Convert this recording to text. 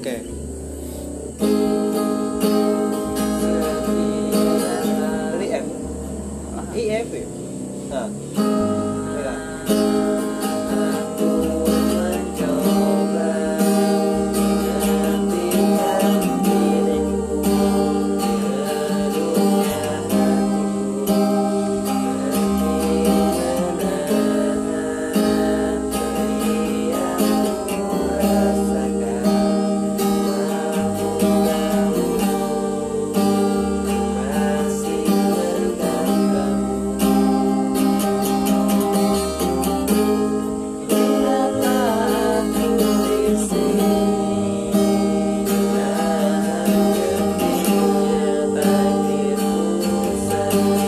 Oke. Okay. Nah. Eh, Oh.